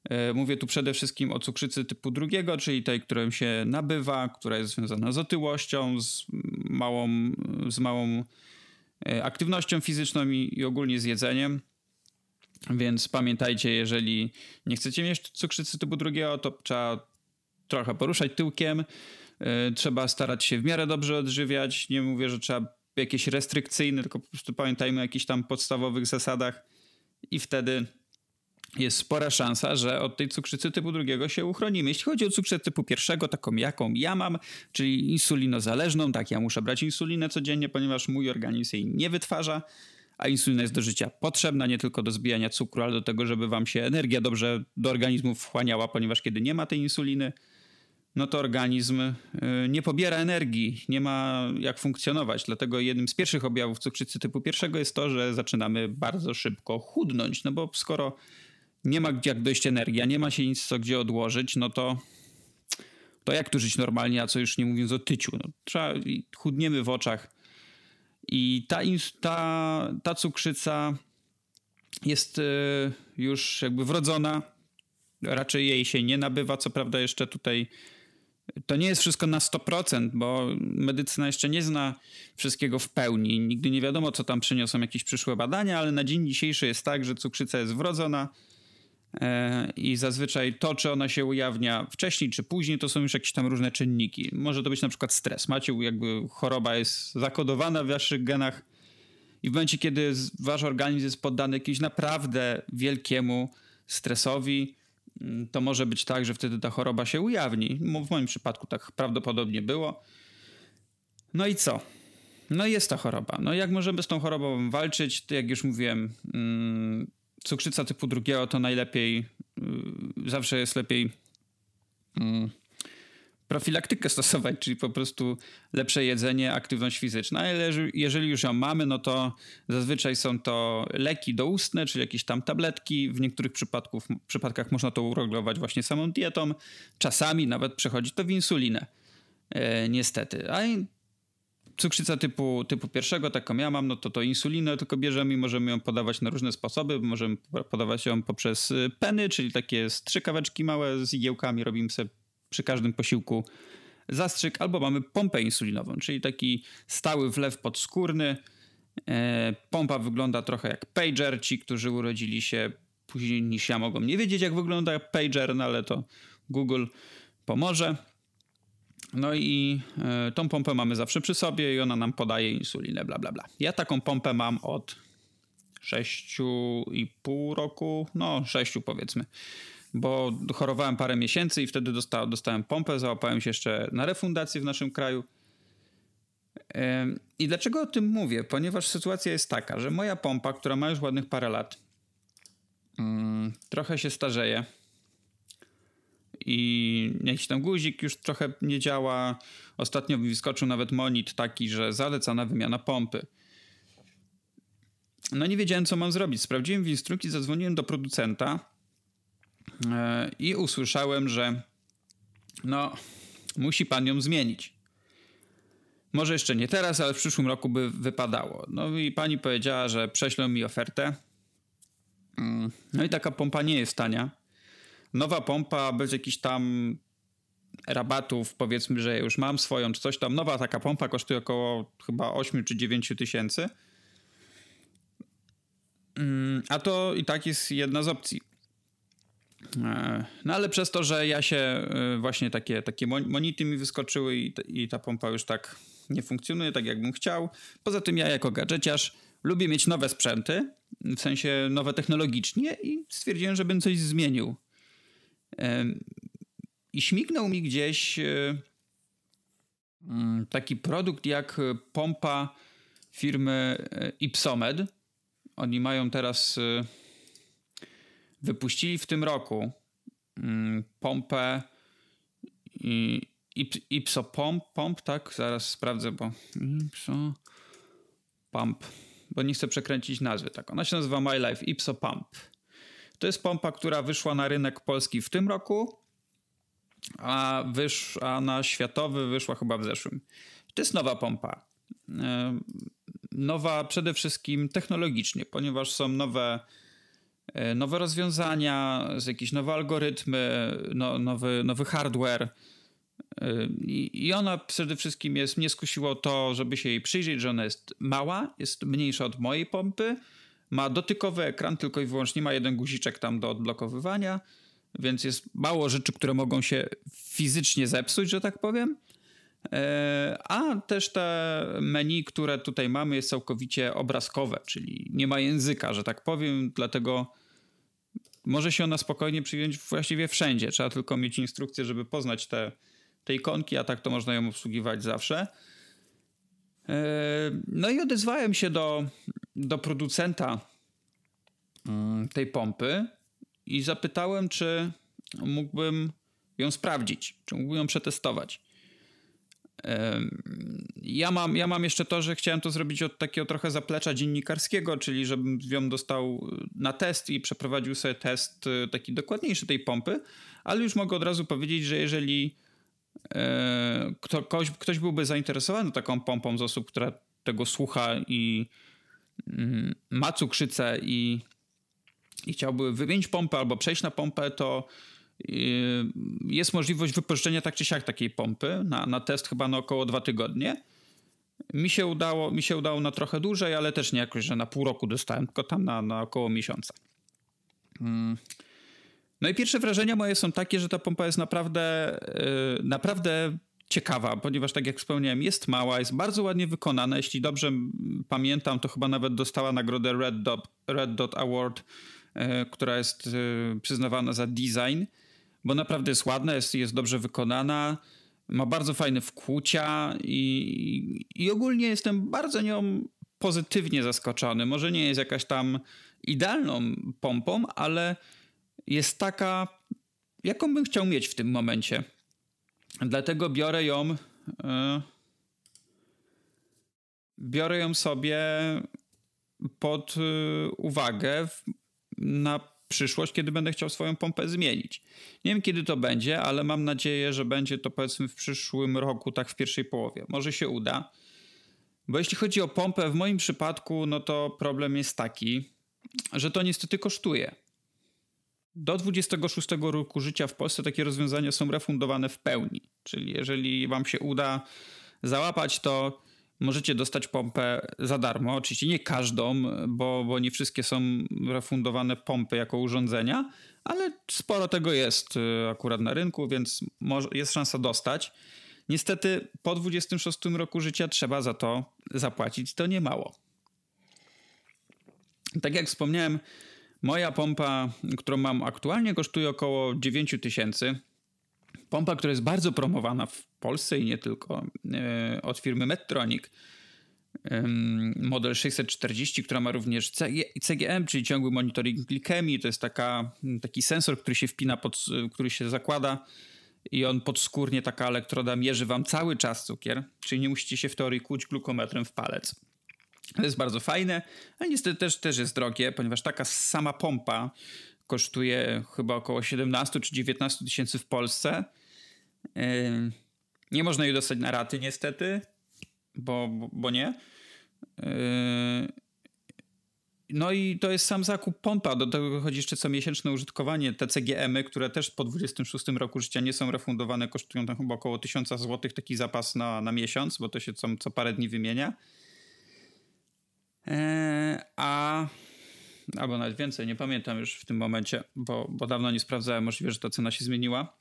E, mówię tu przede wszystkim o cukrzycy typu drugiego, czyli tej, którą się nabywa, która jest związana z otyłością, z małą, z małą e, aktywnością fizyczną i, i ogólnie z jedzeniem. Więc pamiętajcie, jeżeli nie chcecie mieć cukrzycy typu drugiego, to trzeba trochę poruszać tyłkiem. E, trzeba starać się w miarę dobrze odżywiać. Nie mówię, że trzeba jakieś restrykcyjne, tylko po prostu pamiętajmy o jakichś tam podstawowych zasadach i wtedy jest spora szansa, że od tej cukrzycy typu drugiego się uchronimy. Jeśli chodzi o cukrzycę typu pierwszego, taką jaką ja mam, czyli insulinozależną, tak, ja muszę brać insulinę codziennie, ponieważ mój organizm jej nie wytwarza, a insulina jest do życia potrzebna nie tylko do zbijania cukru, ale do tego, żeby wam się energia dobrze do organizmu wchłaniała, ponieważ kiedy nie ma tej insuliny, no to organizm y, nie pobiera energii, nie ma jak funkcjonować. Dlatego jednym z pierwszych objawów cukrzycy typu pierwszego jest to, że zaczynamy bardzo szybko chudnąć, no bo skoro nie ma jak dojść energia, nie ma się nic co gdzie odłożyć, no to to jak tu żyć normalnie, a co już nie mówiąc o tyciu. No, trzeba, chudniemy w oczach. I ta, ta, ta cukrzyca jest y, już jakby wrodzona. Raczej jej się nie nabywa. Co prawda, jeszcze tutaj to nie jest wszystko na 100%, bo medycyna jeszcze nie zna wszystkiego w pełni. Nigdy nie wiadomo, co tam przyniosą jakieś przyszłe badania, ale na dzień dzisiejszy jest tak, że cukrzyca jest wrodzona e, i zazwyczaj to, czy ona się ujawnia wcześniej czy później, to są już jakieś tam różne czynniki. Może to być na przykład stres. Macie jakby choroba jest zakodowana w waszych genach i w momencie, kiedy wasz organizm jest poddany jakiemuś naprawdę wielkiemu stresowi, Mm, to może być tak, że wtedy ta choroba się ujawni. W moim przypadku tak prawdopodobnie było. No i co? No jest ta choroba. No jak możemy z tą chorobą walczyć? Jak już mówiłem, mm, cukrzyca typu drugiego to najlepiej, y, zawsze jest lepiej mm, profilaktykę stosować, czyli po prostu lepsze jedzenie, aktywność fizyczna. Ale jeżeli już ją mamy, no to zazwyczaj są to leki doustne, czyli jakieś tam tabletki. W niektórych przypadków, przypadkach można to uregulować właśnie samą dietą. Czasami nawet przechodzi to w insulinę. E, niestety. A cukrzyca typu, typu pierwszego, taką ja mam, no to to insulinę tylko bierzemy i możemy ją podawać na różne sposoby. Możemy podawać ją poprzez peny, czyli takie strzykaweczki małe z igiełkami. Robimy sobie przy każdym posiłku zastrzyk, albo mamy pompę insulinową, czyli taki stały wlew podskórny. E, pompa wygląda trochę jak pager. Ci, którzy urodzili się później niż ja, mogą nie wiedzieć, jak wygląda pager, no ale to Google pomoże. No i e, tą pompę mamy zawsze przy sobie i ona nam podaje insulinę, bla, bla, bla. Ja taką pompę mam od 6,5 roku, no 6 powiedzmy bo chorowałem parę miesięcy i wtedy dostałem, dostałem pompę, załapałem się jeszcze na refundację w naszym kraju. I dlaczego o tym mówię? Ponieważ sytuacja jest taka, że moja pompa, która ma już ładnych parę lat, mm, trochę się starzeje i jakiś tam guzik już trochę nie działa. Ostatnio wyskoczył nawet monit taki, że zalecana wymiana pompy. No nie wiedziałem, co mam zrobić. Sprawdziłem w instrukcji, zadzwoniłem do producenta E, i usłyszałem, że no, musi pan ją zmienić. Może jeszcze nie teraz, ale w przyszłym roku by wypadało. No i pani powiedziała, że prześlą mi ofertę. Mm, no i taka pompa nie jest tania. Nowa pompa bez jakichś tam rabatów, powiedzmy, że już mam swoją, czy coś tam. Nowa taka pompa kosztuje około chyba 8 czy 9 tysięcy. Mm, a to i tak jest jedna z opcji. E, no ale przez to, że ja się e, właśnie takie, takie monity mi wyskoczyły i, i ta pompa już tak nie funkcjonuje tak, jakbym chciał. Poza tym ja jako gadżeciarz lubię mieć nowe sprzęty, w sensie nowe technologicznie i stwierdziłem, że bym coś zmienił. I śmignął mi gdzieś e, mm, taki produkt jak pompa firmy Ipsomed. Oni mają teraz wypuścili w tym roku mm, pompę i Ipso Pomp, tak? Zaraz sprawdzę, bo Ipso Pump, bo nie chcę przekręcić nazwy. Tak, ona się nazywa My Life Ipso Pump. To jest pompa, która wyszła na rynek polski w tym roku, a, wysz, a na światowy wyszła chyba w zeszłym. To jest nowa pompa. E, nowa przede wszystkim technologicznie, ponieważ są nowe E, nowe rozwiązania, jakieś nowe algorytmy, no, nowy, nowy hardware. E, I ona przede wszystkim jest, mnie skusiło to, żeby się jej przyjrzeć, że ona jest mała, jest mniejsza od mojej pompy, ma dotykowy ekran, tylko i wyłącznie ma jeden guziczek tam do odblokowywania, więc jest mało rzeczy, które mogą się fizycznie zepsuć, że tak powiem. E, a też te menu, które tutaj mamy, jest całkowicie obrazkowe, czyli nie ma języka, że tak powiem, dlatego może się ona spokojnie przyjąć właściwie wszędzie. Trzeba tylko mieć instrukcję, żeby poznać te, te ikonki, a tak to można ją obsługiwać zawsze. No i odezwałem się do, do producenta mm, tej pompy i zapytałem, czy mógłbym ją sprawdzić, czy mógłbym ją przetestować. Ja mam, ja mam jeszcze to, że chciałem to zrobić od takiego trochę zaplecza dziennikarskiego, czyli żebym ją dostał na test i przeprowadził sobie test y, taki dokładniejszy tej pompy, ale już mogę od razu powiedzieć, że jeżeli e, kto, ktoś, ktoś byłby zainteresowany taką pompą z osób, która tego słucha i ma cukrzycę i, i chciałby wymienić pompę albo przejść na pompę, to jest możliwość wypożyczenia tak czy siak takiej pompy na, na test chyba na około dwa tygodnie. Mi się, udało, mi się udało na trochę dłużej, ale też nie jakoś, że na pół roku dostałem, tylko tam na, na około miesiąca. Hmm. No i pierwsze wrażenia moje są takie, że ta pompa jest naprawdę, yy, naprawdę ciekawa, ponieważ tak jak wspomniałem, jest mała, jest bardzo ładnie wykonana. Jeśli dobrze pamiętam, to chyba nawet dostała nagrodę Red Dot, Red Dot Award, yy, która jest yy, przyznawana za design bo naprawdę jest ładna, jest, jest dobrze wykonana, ma bardzo fajne wkłucia i, i ogólnie jestem bardzo nią pozytywnie zaskoczony. Może nie jest jakaś tam idealną pompą, ale jest taka, jaką bym chciał mieć w tym momencie. Dlatego biorę ją. Yy, biorę ją sobie pod yy, uwagę na przyszłość, kiedy będę chciał swoją pompę zmienić. Nie wiem, kiedy to będzie, ale mam nadzieję, że będzie to powiedzmy w przyszłym roku, tak w pierwszej połowie. Może się uda. Bo jeśli chodzi o pompę, w moim przypadku, no to problem jest taki, że to niestety kosztuje. Do 26 roku życia w Polsce takie rozwiązania są refundowane w pełni. Czyli jeżeli wam się uda załapać, to Możecie dostać pompę za darmo. Oczywiście nie każdą, bo, bo nie wszystkie są refundowane pompy jako urządzenia, ale sporo tego jest y, akurat na rynku, więc może, jest szansa dostać. Niestety po 26 roku życia trzeba za to zapłacić, to nie mało. Tak jak wspomniałem, moja pompa, którą mam aktualnie, kosztuje około 9 tysięcy. Pompa, która jest bardzo promowana w Polsce i nie tylko, e, od firmy Medtronic. Model 640, która ma również CGM, czyli ciągły monitoring glikemii. To jest taka, taki sensor, który się wpina, pod, który się zakłada i on podskórnie, taka elektroda mierzy wam cały czas cukier, czyli nie musicie się w teorii kłuć glukometrem w palec. To jest bardzo fajne, ale niestety też, też jest drogie, ponieważ taka sama pompa kosztuje chyba około 17 czy 19 tysięcy w Polsce. Nie można jej dostać na raty niestety, bo, bo, nie. No i to jest sam zakup pompa. Do tego chodzi jeszcze co miesięczne użytkowanie. Te CGM-y, które też po 26 roku życia nie są refundowane, kosztują tam chyba około 1000 zł taki zapas na, na miesiąc, bo to się co, co parę dni wymienia. A albo nawet więcej, nie pamiętam już w tym momencie, bo, bo dawno nie sprawdzałem, możliwe, że ta cena się zmieniła.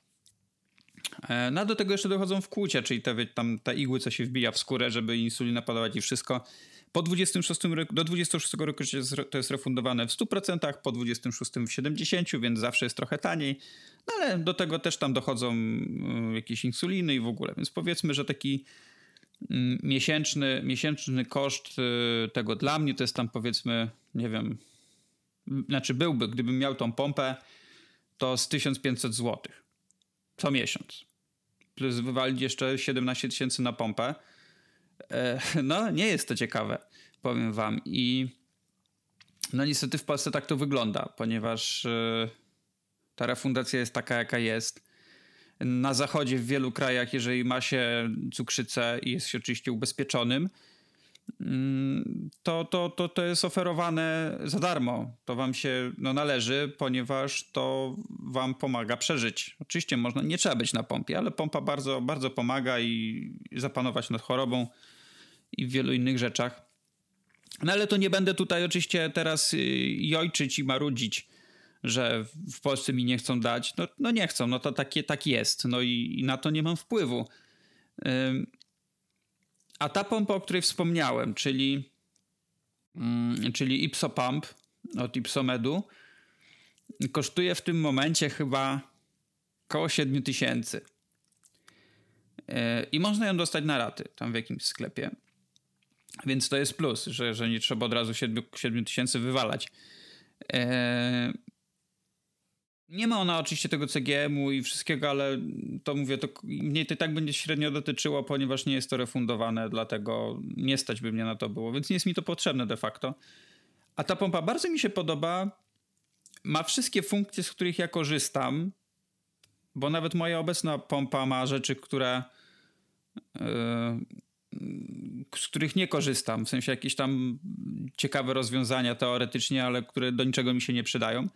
E, no a do tego jeszcze dochodzą wkłucia, czyli te, tam, te igły, co się wbija w skórę, żeby insulina podawać i wszystko. Po 26 roku, do 26 roku to jest refundowane w 100%, po 26 w 70%, więc zawsze jest trochę taniej. No ale do tego też tam dochodzą mm, jakieś insuliny i w ogóle. Więc powiedzmy, że taki miesięczny, miesięczny koszt y, tego dla mnie to jest tam powiedzmy, nie wiem, znaczy byłby, gdybym miał tą pompę, to z 1500 zł co miesiąc. Plus wywalić jeszcze 17 tysięcy na pompę. E, no, nie jest to ciekawe, powiem wam. I no niestety w Polsce tak to wygląda, ponieważ e, ta refundacja jest taka, jaka jest. Na zachodzie, w wielu krajach, jeżeli ma się cukrzycę i jest się oczywiście ubezpieczonym, to, to, to, to jest oferowane za darmo. To wam się no, należy, ponieważ to wam pomaga przeżyć. Oczywiście można, nie trzeba być na pompie, ale pompa bardzo, bardzo pomaga i zapanować nad chorobą i w wielu innych rzeczach. No ale to nie będę tutaj oczywiście teraz y, jojczyć i marudzić, że w Polsce mi nie chcą dać. No, no nie chcą, no to takie, tak jest. No i, i na to nie mam wpływu. A ta pompa, o której wspomniałem, czyli, mm, czyli Ipsopump od Ipsomedu, kosztuje w tym momencie chyba około 7 tysięcy. E, I można ją dostać na raty tam w jakimś sklepie. Więc to jest plus, że, że nie trzeba od razu 7, 7 tysięcy wywalać. Eee, nie ma ona oczywiście tego CGM-u i wszystkiego, ale to mówię, to mnie to tak będzie średnio dotyczyło, ponieważ nie jest to refundowane, dlatego nie stać by mnie na to było, więc nie jest mi to potrzebne de facto. A ta pompa bardzo mi się podoba. Ma wszystkie funkcje, z których ja korzystam, bo nawet moja obecna pompa ma rzeczy, które. Yy, z których nie korzystam, w sensie jakieś tam ciekawe rozwiązania teoretycznie, ale które do niczego mi się nie przydają.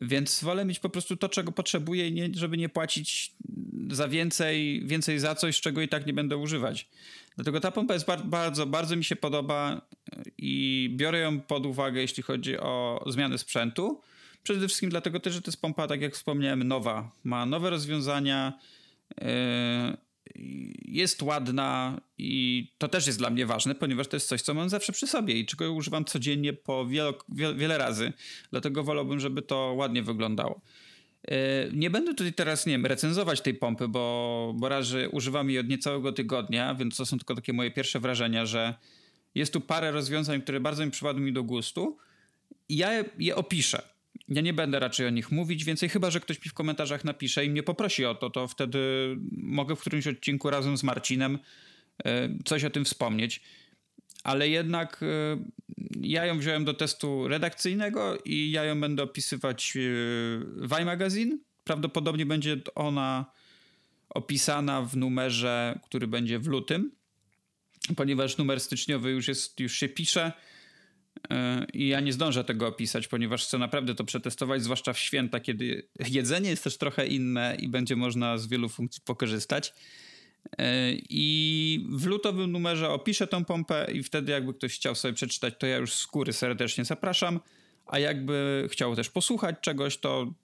Więc wolę mieć po prostu to, czego potrzebuję, nie, żeby nie płacić za więcej, więcej za coś, czego i tak nie będę używać. Dlatego ta pompa jest bardzo, bardzo mi się podoba i biorę ją pod uwagę, jeśli chodzi o zmiany sprzętu. Przede wszystkim dlatego też, że to jest pompa, tak jak wspomniałem, nowa. Ma nowe rozwiązania. Yy, jest ładna i to też jest dla mnie ważne, ponieważ to jest coś, co mam zawsze przy sobie i czego używam codziennie po wiele, wiele razy. Dlatego wolałbym, żeby to ładnie wyglądało. E, nie będę tutaj teraz, nie wiem, recenzować tej pompy, bo, bo raz, że używam jej od niecałego tygodnia, więc to są tylko takie moje pierwsze wrażenia, że jest tu parę rozwiązań, które bardzo mi przypadły mi do gustu ja je opiszę. Ja nie będę raczej o nich mówić więcej, chyba że ktoś mi w komentarzach napisze i mnie poprosi o to, to wtedy mogę w którymś odcinku razem z Marcinem e, coś o tym wspomnieć. Ale jednak e, ja ją wziąłem do testu redakcyjnego i ja ją będę opisywać e, w iMagazine. Prawdopodobnie będzie ona opisana w numerze, który będzie w lutym, ponieważ numer styczniowy już, jest, już się pisze i ja nie zdążę tego opisać, ponieważ chcę naprawdę to przetestować, zwłaszcza w święta, kiedy jedzenie jest też trochę inne i będzie można z wielu funkcji pokorzystać. E, I w lutowym numerze opiszę tą pompę i wtedy jakby ktoś chciał sobie przeczytać, to ja już z góry serdecznie zapraszam, a jakby chciał też posłuchać czegoś, to,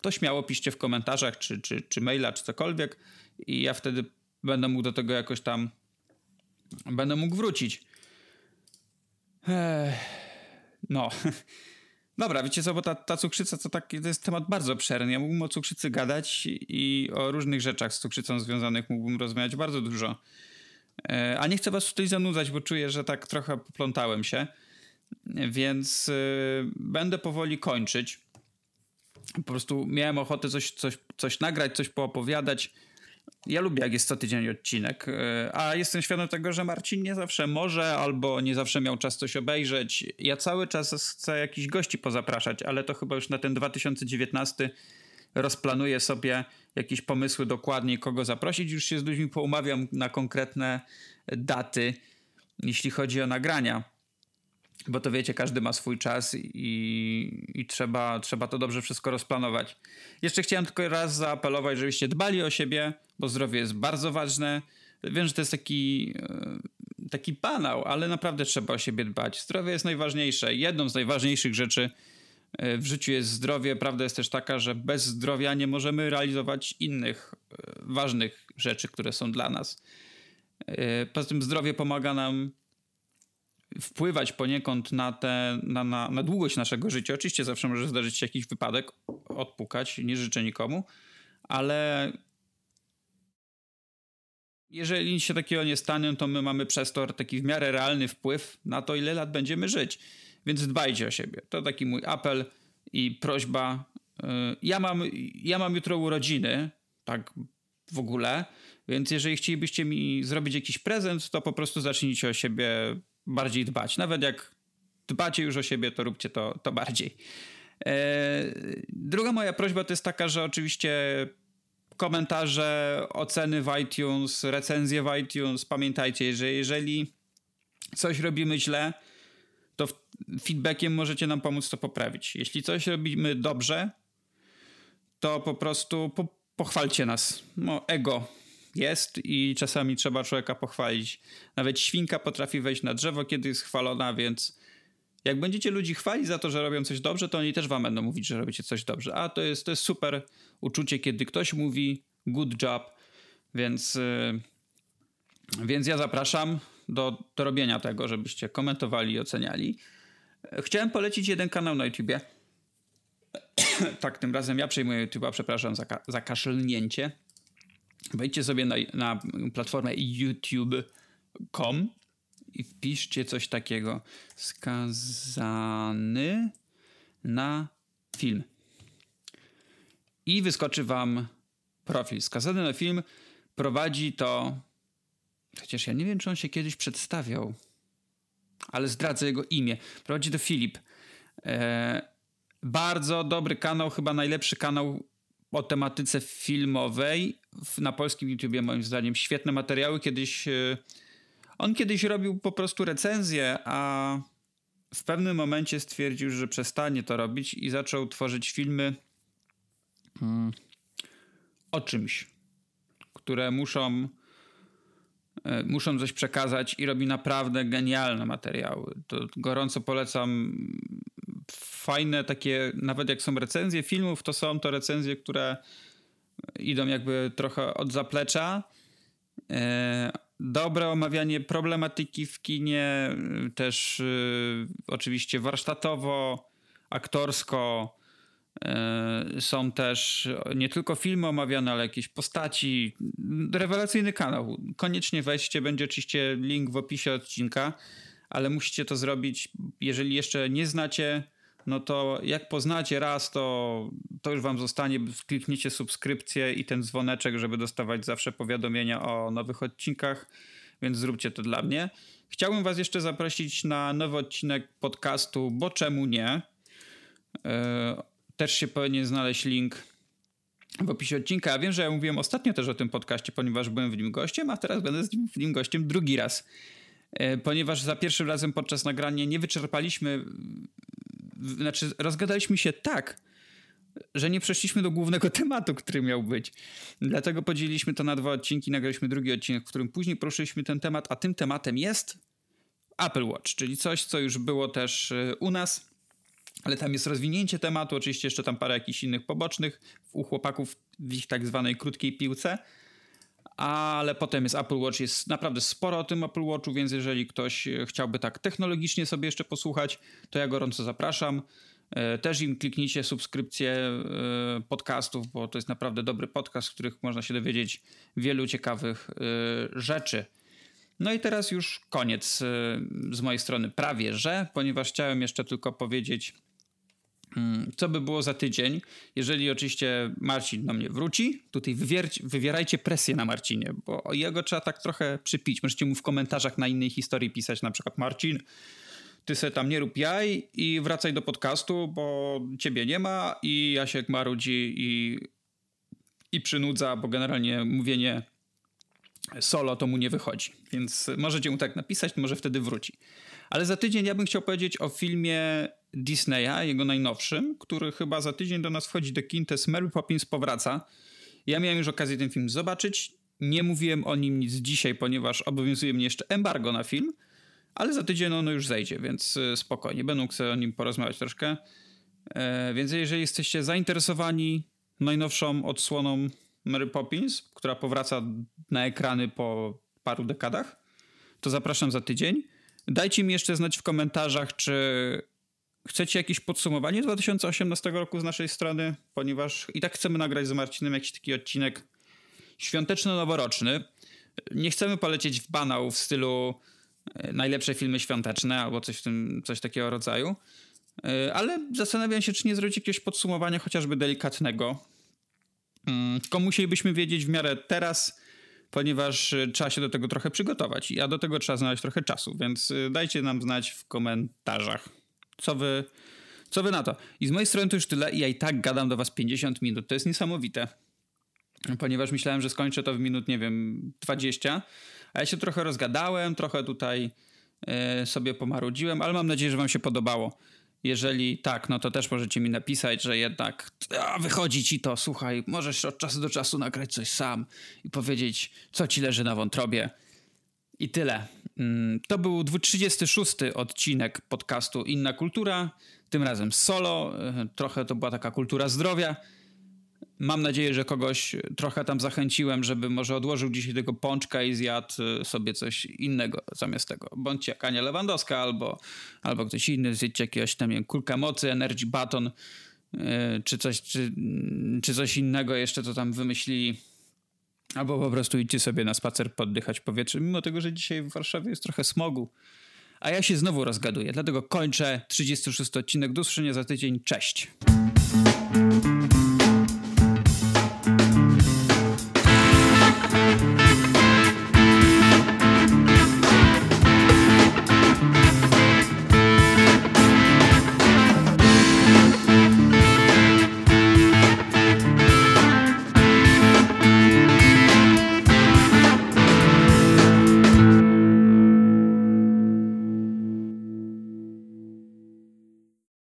to śmiało piszcie w komentarzach, czy, czy, czy maila, czy cokolwiek i ja wtedy będę mógł do tego jakoś tam będę mógł wrócić. No. Dobra, wiecie co, bo ta, ta cukrzyca to, taki, to jest temat bardzo obszerny. Ja mógłbym o cukrzycy gadać i o różnych rzeczach z cukrzycą związanych mógłbym rozmawiać bardzo dużo. E, a nie chcę was tutaj zanudzać, bo czuję, że tak trochę poplątałem się. Więc e, będę powoli kończyć. Po prostu miałem ochotę coś, coś, coś nagrać, coś poopowiadać ja lubię, jak jest co tydzień odcinek, e, a jestem świadom tego, że Marcin nie zawsze może albo nie zawsze miał czas coś obejrzeć. Ja cały czas chcę jakichś gości pozapraszać, ale to chyba już na ten 2019 rozplanuję sobie jakieś pomysły dokładnie, kogo zaprosić. Już się z ludźmi poumawiam na konkretne daty, jeśli chodzi o nagrania. Bo to wiecie, każdy ma swój czas i, i trzeba, trzeba to dobrze wszystko rozplanować. Jeszcze chciałem tylko raz zaapelować, żebyście dbali o siebie, bo zdrowie jest bardzo ważne. Wiem, że to jest taki, e, taki banał, ale naprawdę trzeba o siebie dbać. Zdrowie jest najważniejsze. Jedną z najważniejszych rzeczy e, w życiu jest zdrowie. Prawda jest też taka, że bez zdrowia nie możemy realizować innych e, ważnych rzeczy, które są dla nas. Poza tym zdrowie pomaga nam wpływać poniekąd na, te, na, na, na długość naszego życia. Oczywiście zawsze może zdarzyć się jakiś wypadek, odpukać, nie życzę nikomu, ale jeżeli się takiego nie stanie, to my mamy przez to taki w miarę realny wpływ na to, ile lat będziemy żyć. Więc dbajcie o siebie. To taki mój apel i prośba. Y, ja mam, ja mam jutro urodziny, tak w ogóle, więc jeżeli chcielibyście mi zrobić jakiś prezent, to po prostu zacznijcie o siebie bardziej dbać. Nawet jak dbacie już o siebie, to róbcie to, to bardziej. E, druga moja prośba to jest taka, że oczywiście komentarze, oceny w iTunes, recenzje w iTunes. Pamiętajcie, że jeżeli coś robimy źle, to feedbackiem możecie nam pomóc to poprawić. Jeśli coś robimy dobrze, to po prostu po, pochwalcie nas. No, ego jest i czasami trzeba człowieka pochwalić. Nawet świnka potrafi wejść na drzewo, kiedy jest chwalona, więc jak będziecie ludzi chwalić za to, że robią coś dobrze, to oni też wam będą mówić, że robicie coś dobrze. A to jest, to jest super uczucie, kiedy ktoś mówi good job, więc, yy, więc ja zapraszam do, do robienia tego, żebyście komentowali i oceniali. Chciałem polecić jeden kanał na YouTubie. tak, tym razem ja przejmuję YouTube'a, przepraszam za, za kaszlnięcie. Wejdźcie sobie na, na platformę youtube.com i wpiszcie coś takiego. Skazany na film. I wyskoczy wam profil. Skazany na film prowadzi to. Chociaż ja nie wiem, czy on się kiedyś przedstawiał, ale zdradzę jego imię. Prowadzi to Filip. E, bardzo dobry kanał, chyba najlepszy kanał o tematyce filmowej na polskim YouTubie, moim zdaniem. Świetne materiały. Kiedyś. E, on kiedyś robił po prostu recenzję, a w pewnym momencie stwierdził, że przestanie to robić i zaczął tworzyć filmy hmm, o czymś, które muszą, e, muszą coś przekazać i robi naprawdę genialne materiały. To gorąco polecam. Fajne takie, nawet jak są recenzje filmów, to są to recenzje, które idą jakby trochę od zaplecza. E, dobre omawianie problematyki w kinie, też y, oczywiście warsztatowo, aktorsko. Są też nie tylko filmy omawiane, ale jakieś postaci. Rewelacyjny kanał. Koniecznie weźcie, będzie oczywiście link w opisie odcinka, ale musicie to zrobić. Jeżeli jeszcze nie znacie, no to jak poznacie raz, to, to już wam zostanie. Kliknijcie subskrypcję i ten dzwoneczek, żeby dostawać zawsze powiadomienia o nowych odcinkach, więc zróbcie to dla mnie. Chciałbym was jeszcze zaprosić na nowy odcinek podcastu, bo czemu nie? Yy, też się powinien znaleźć link w opisie odcinka. Ja wiem, że ja mówiłem ostatnio też o tym podcaście, ponieważ byłem w nim gościem, a teraz będę w nim gościem drugi raz. Yy, ponieważ za pierwszym razem podczas nagrania nie wyczerpaliśmy znaczy rozgadaliśmy się tak, że nie przeszliśmy do głównego tematu, który miał być. Dlatego podzieliliśmy to na dwa odcinki, nagraliśmy drugi odcinek, w którym później poruszyliśmy ten temat, a tym tematem jest Apple Watch, czyli coś, co już było też y, u nas, ale tam jest rozwinięcie tematu, oczywiście jeszcze tam parę jakichś innych pobocznych u chłopaków w ich tak zwanej krótkiej piłce, ale potem jest Apple Watch, jest naprawdę sporo o tym Apple Watchu, więc jeżeli ktoś chciałby tak technologicznie sobie jeszcze posłuchać, to ja gorąco zapraszam. E, też im kliknijcie subskrypcję e, podcastów, bo to jest naprawdę dobry podcast, w których można się dowiedzieć wielu ciekawych e, rzeczy. No i teraz już koniec z mojej strony, prawie że, ponieważ chciałem jeszcze tylko powiedzieć co by było za tydzień, jeżeli oczywiście Marcin do mnie wróci, tutaj wywierć, wywierajcie presję na Marcinie, bo jego trzeba tak trochę przypić. Możecie mu w komentarzach na innej historii pisać na przykład Marcin, ty se tam nie rób jaj i wracaj do podcastu, bo ciebie nie ma i Jasiek marudzi i, i przynudza, bo generalnie mówienie solo to mu nie wychodzi. Więc możecie mu tak napisać, może wtedy wróci. Ale za tydzień ja bym chciał powiedzieć o filmie Disneya, jego najnowszym, który chyba za tydzień do nas wchodzi do kin, to jest Mary Poppins powraca. Ja miałem już okazję ten film zobaczyć. Nie mówiłem o nim nic dzisiaj, ponieważ obowiązuje mnie jeszcze embargo na film, ale za tydzień ono już zejdzie, więc y, spokojnie. Będę mógł sobie o nim porozmawiać troszkę. E, więc jeżeli jesteście zainteresowani najnowszą odsłoną Mary Poppins, która powraca na ekrany po paru dekadach, to zapraszam za tydzień. Dajcie mi jeszcze znać w komentarzach, czy chcecie jakieś podsumowanie 2018 roku z naszej strony, ponieważ i tak chcemy nagrać z Marcinem jakiś taki odcinek świąteczno-noworoczny. Nie chcemy polecieć w banał w stylu e, najlepsze filmy świąteczne albo coś, w tym, coś takiego rodzaju, e, ale zastanawiam się, czy nie zrobić jakiegoś podsumowania chociażby delikatnego. Mm, tylko musielibyśmy wiedzieć w miarę teraz, ponieważ e, trzeba się do tego trochę przygotować, a do tego trzeba znaleźć trochę czasu, więc dajcie nam znać w komentarzach. Co wy, co wy na to? I z mojej strony to już tyle ja i tak gadam do was 50 minut. To jest niesamowite. Ponieważ myślałem, że skończę to w minut, nie wiem, 20. A ja się trochę rozgadałem, trochę tutaj y, sobie pomarudziłem, ale mam nadzieję, że wam się podobało. Jeżeli tak, no to też możecie mi napisać, że jednak a, wychodzi ci to, słuchaj, możesz od czasu do czasu nagrać coś sam i powiedzieć, co ci leży na wątrobie. I tyle. Mm, to był 36 odcinek podcastu Inna Kultura, tym razem solo. E, trochę to była taka kultura zdrowia. Mam nadzieję, że kogoś trochę tam zachęciłem, żeby może odłożył dzisiaj tego pączka i zjadł e, sobie coś innego zamiast tego. Bądźcie jak Ania Lewandowska albo, albo ktoś inny, zjedźcie jakiegoś tam kulka mocy, energy baton e, czy coś, czy, czy coś innego jeszcze, co tam wymyślili Albo po prostu idźcie sobie na spacer poddychać powietrze, mimo tego, że dzisiaj w Warszawie jest trochę smogu. A ja się znowu rozgaduję, dlatego kończę 36 odcinek. Do usłyszenia za tydzień. Cześć!